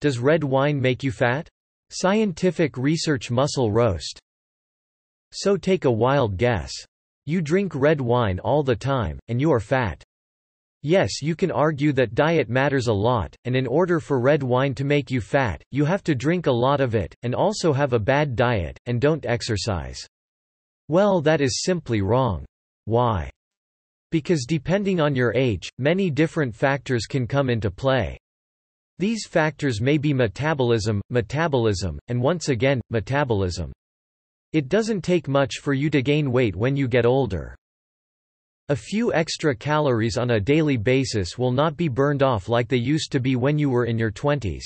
Does red wine make you fat? Scientific research muscle roast. So take a wild guess. You drink red wine all the time, and you are fat. Yes you can argue that diet matters a lot, and in order for red wine to make you fat, you have to drink a lot of it, and also have a bad diet, and don't exercise. Well that is simply wrong. Why? Because depending on your age, many different factors can come into play. These factors may be metabolism, metabolism, and once again, metabolism. It doesn't take much for you to gain weight when you get older. A few extra calories on a daily basis will not be burned off like they used to be when you were in your 20s.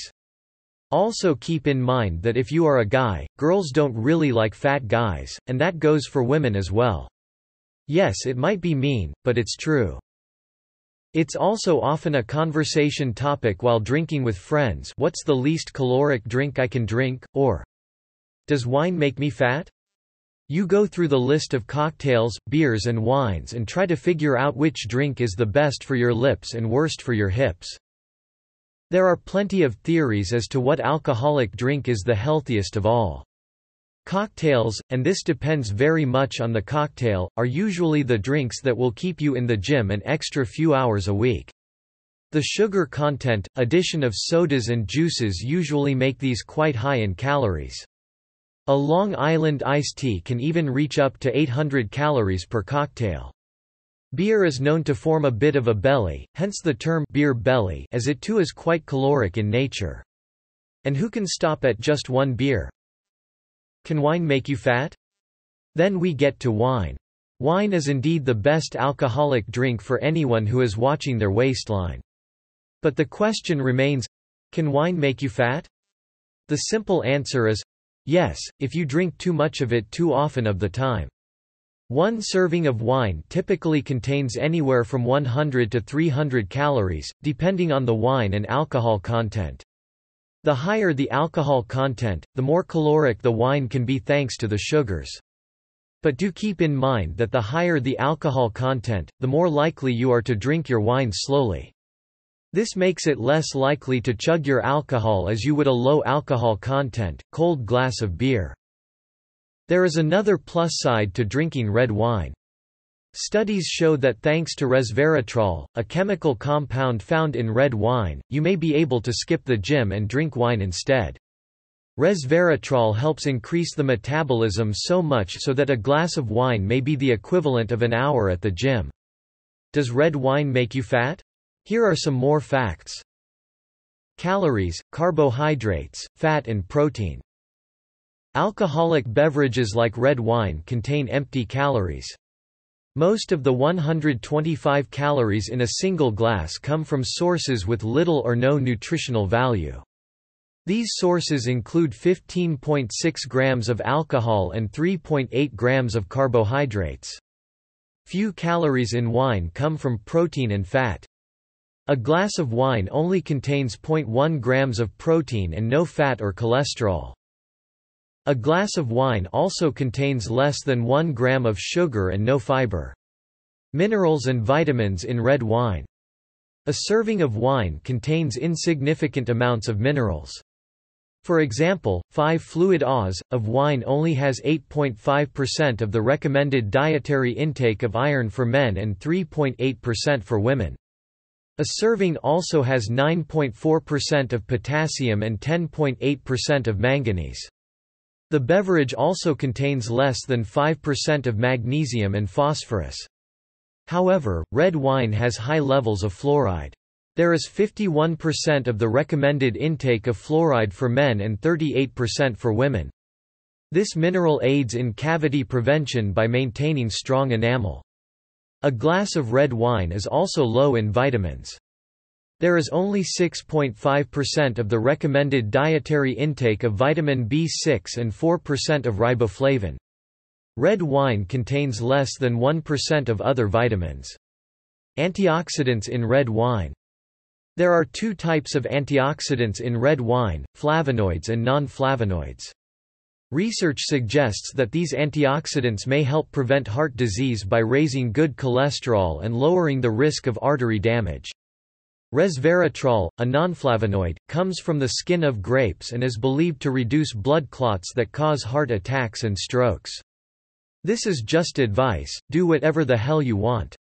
Also keep in mind that if you are a guy, girls don't really like fat guys, and that goes for women as well. Yes it might be mean, but it's true. It's also often a conversation topic while drinking with friends what's the least caloric drink I can drink, or Does wine make me fat? You go through the list of cocktails, beers and wines and try to figure out which drink is the best for your lips and worst for your hips. There are plenty of theories as to what alcoholic drink is the healthiest of all. Cocktails, and this depends very much on the cocktail, are usually the drinks that will keep you in the gym an extra few hours a week. The sugar content, addition of sodas and juices usually make these quite high in calories. A Long Island iced tea can even reach up to 800 calories per cocktail. Beer is known to form a bit of a belly, hence the term beer belly as it too is quite caloric in nature. And who can stop at just one beer? Can wine make you fat? Then we get to wine. Wine is indeed the best alcoholic drink for anyone who is watching their waistline. But the question remains, can wine make you fat? The simple answer is, Yes, if you drink too much of it too often of the time. One serving of wine typically contains anywhere from 100 to 300 calories, depending on the wine and alcohol content. The higher the alcohol content, the more caloric the wine can be thanks to the sugars. But do keep in mind that the higher the alcohol content, the more likely you are to drink your wine slowly. This makes it less likely to chug your alcohol as you would a low alcohol content, cold glass of beer. There is another plus side to drinking red wine. Studies show that thanks to resveratrol, a chemical compound found in red wine, you may be able to skip the gym and drink wine instead. Resveratrol helps increase the metabolism so much so that a glass of wine may be the equivalent of an hour at the gym. Does red wine make you fat? Here are some more facts. Calories, carbohydrates, fat and protein. Alcoholic beverages like red wine contain empty calories. Most of the 125 calories in a single glass come from sources with little or no nutritional value. These sources include 15.6 grams of alcohol and 3.8 grams of carbohydrates. Few calories in wine come from protein and fat. A glass of wine only contains 0.1 grams of protein and no fat or cholesterol. A glass of wine also contains less than 1 gram of sugar and no fiber. Minerals and vitamins in red wine. A serving of wine contains insignificant amounts of minerals. For example, 5 fluid Oz, of wine only has 8.5% of the recommended dietary intake of iron for men and 3.8% for women. A serving also has 9.4% of potassium and 10.8% of manganese. The beverage also contains less than 5% of magnesium and phosphorus. However, red wine has high levels of fluoride. There is 51% of the recommended intake of fluoride for men and 38% for women. This mineral aids in cavity prevention by maintaining strong enamel. A glass of red wine is also low in vitamins. There is only 6.5% of the recommended dietary intake of vitamin B6 and 4% of riboflavin. Red wine contains less than 1% of other vitamins. Antioxidants in red wine. There are two types of antioxidants in red wine, flavonoids and non-flavonoids. Research suggests that these antioxidants may help prevent heart disease by raising good cholesterol and lowering the risk of artery damage. Resveratrol, a nonflavonoid, comes from the skin of grapes and is believed to reduce blood clots that cause heart attacks and strokes. This is just advice, do whatever the hell you want.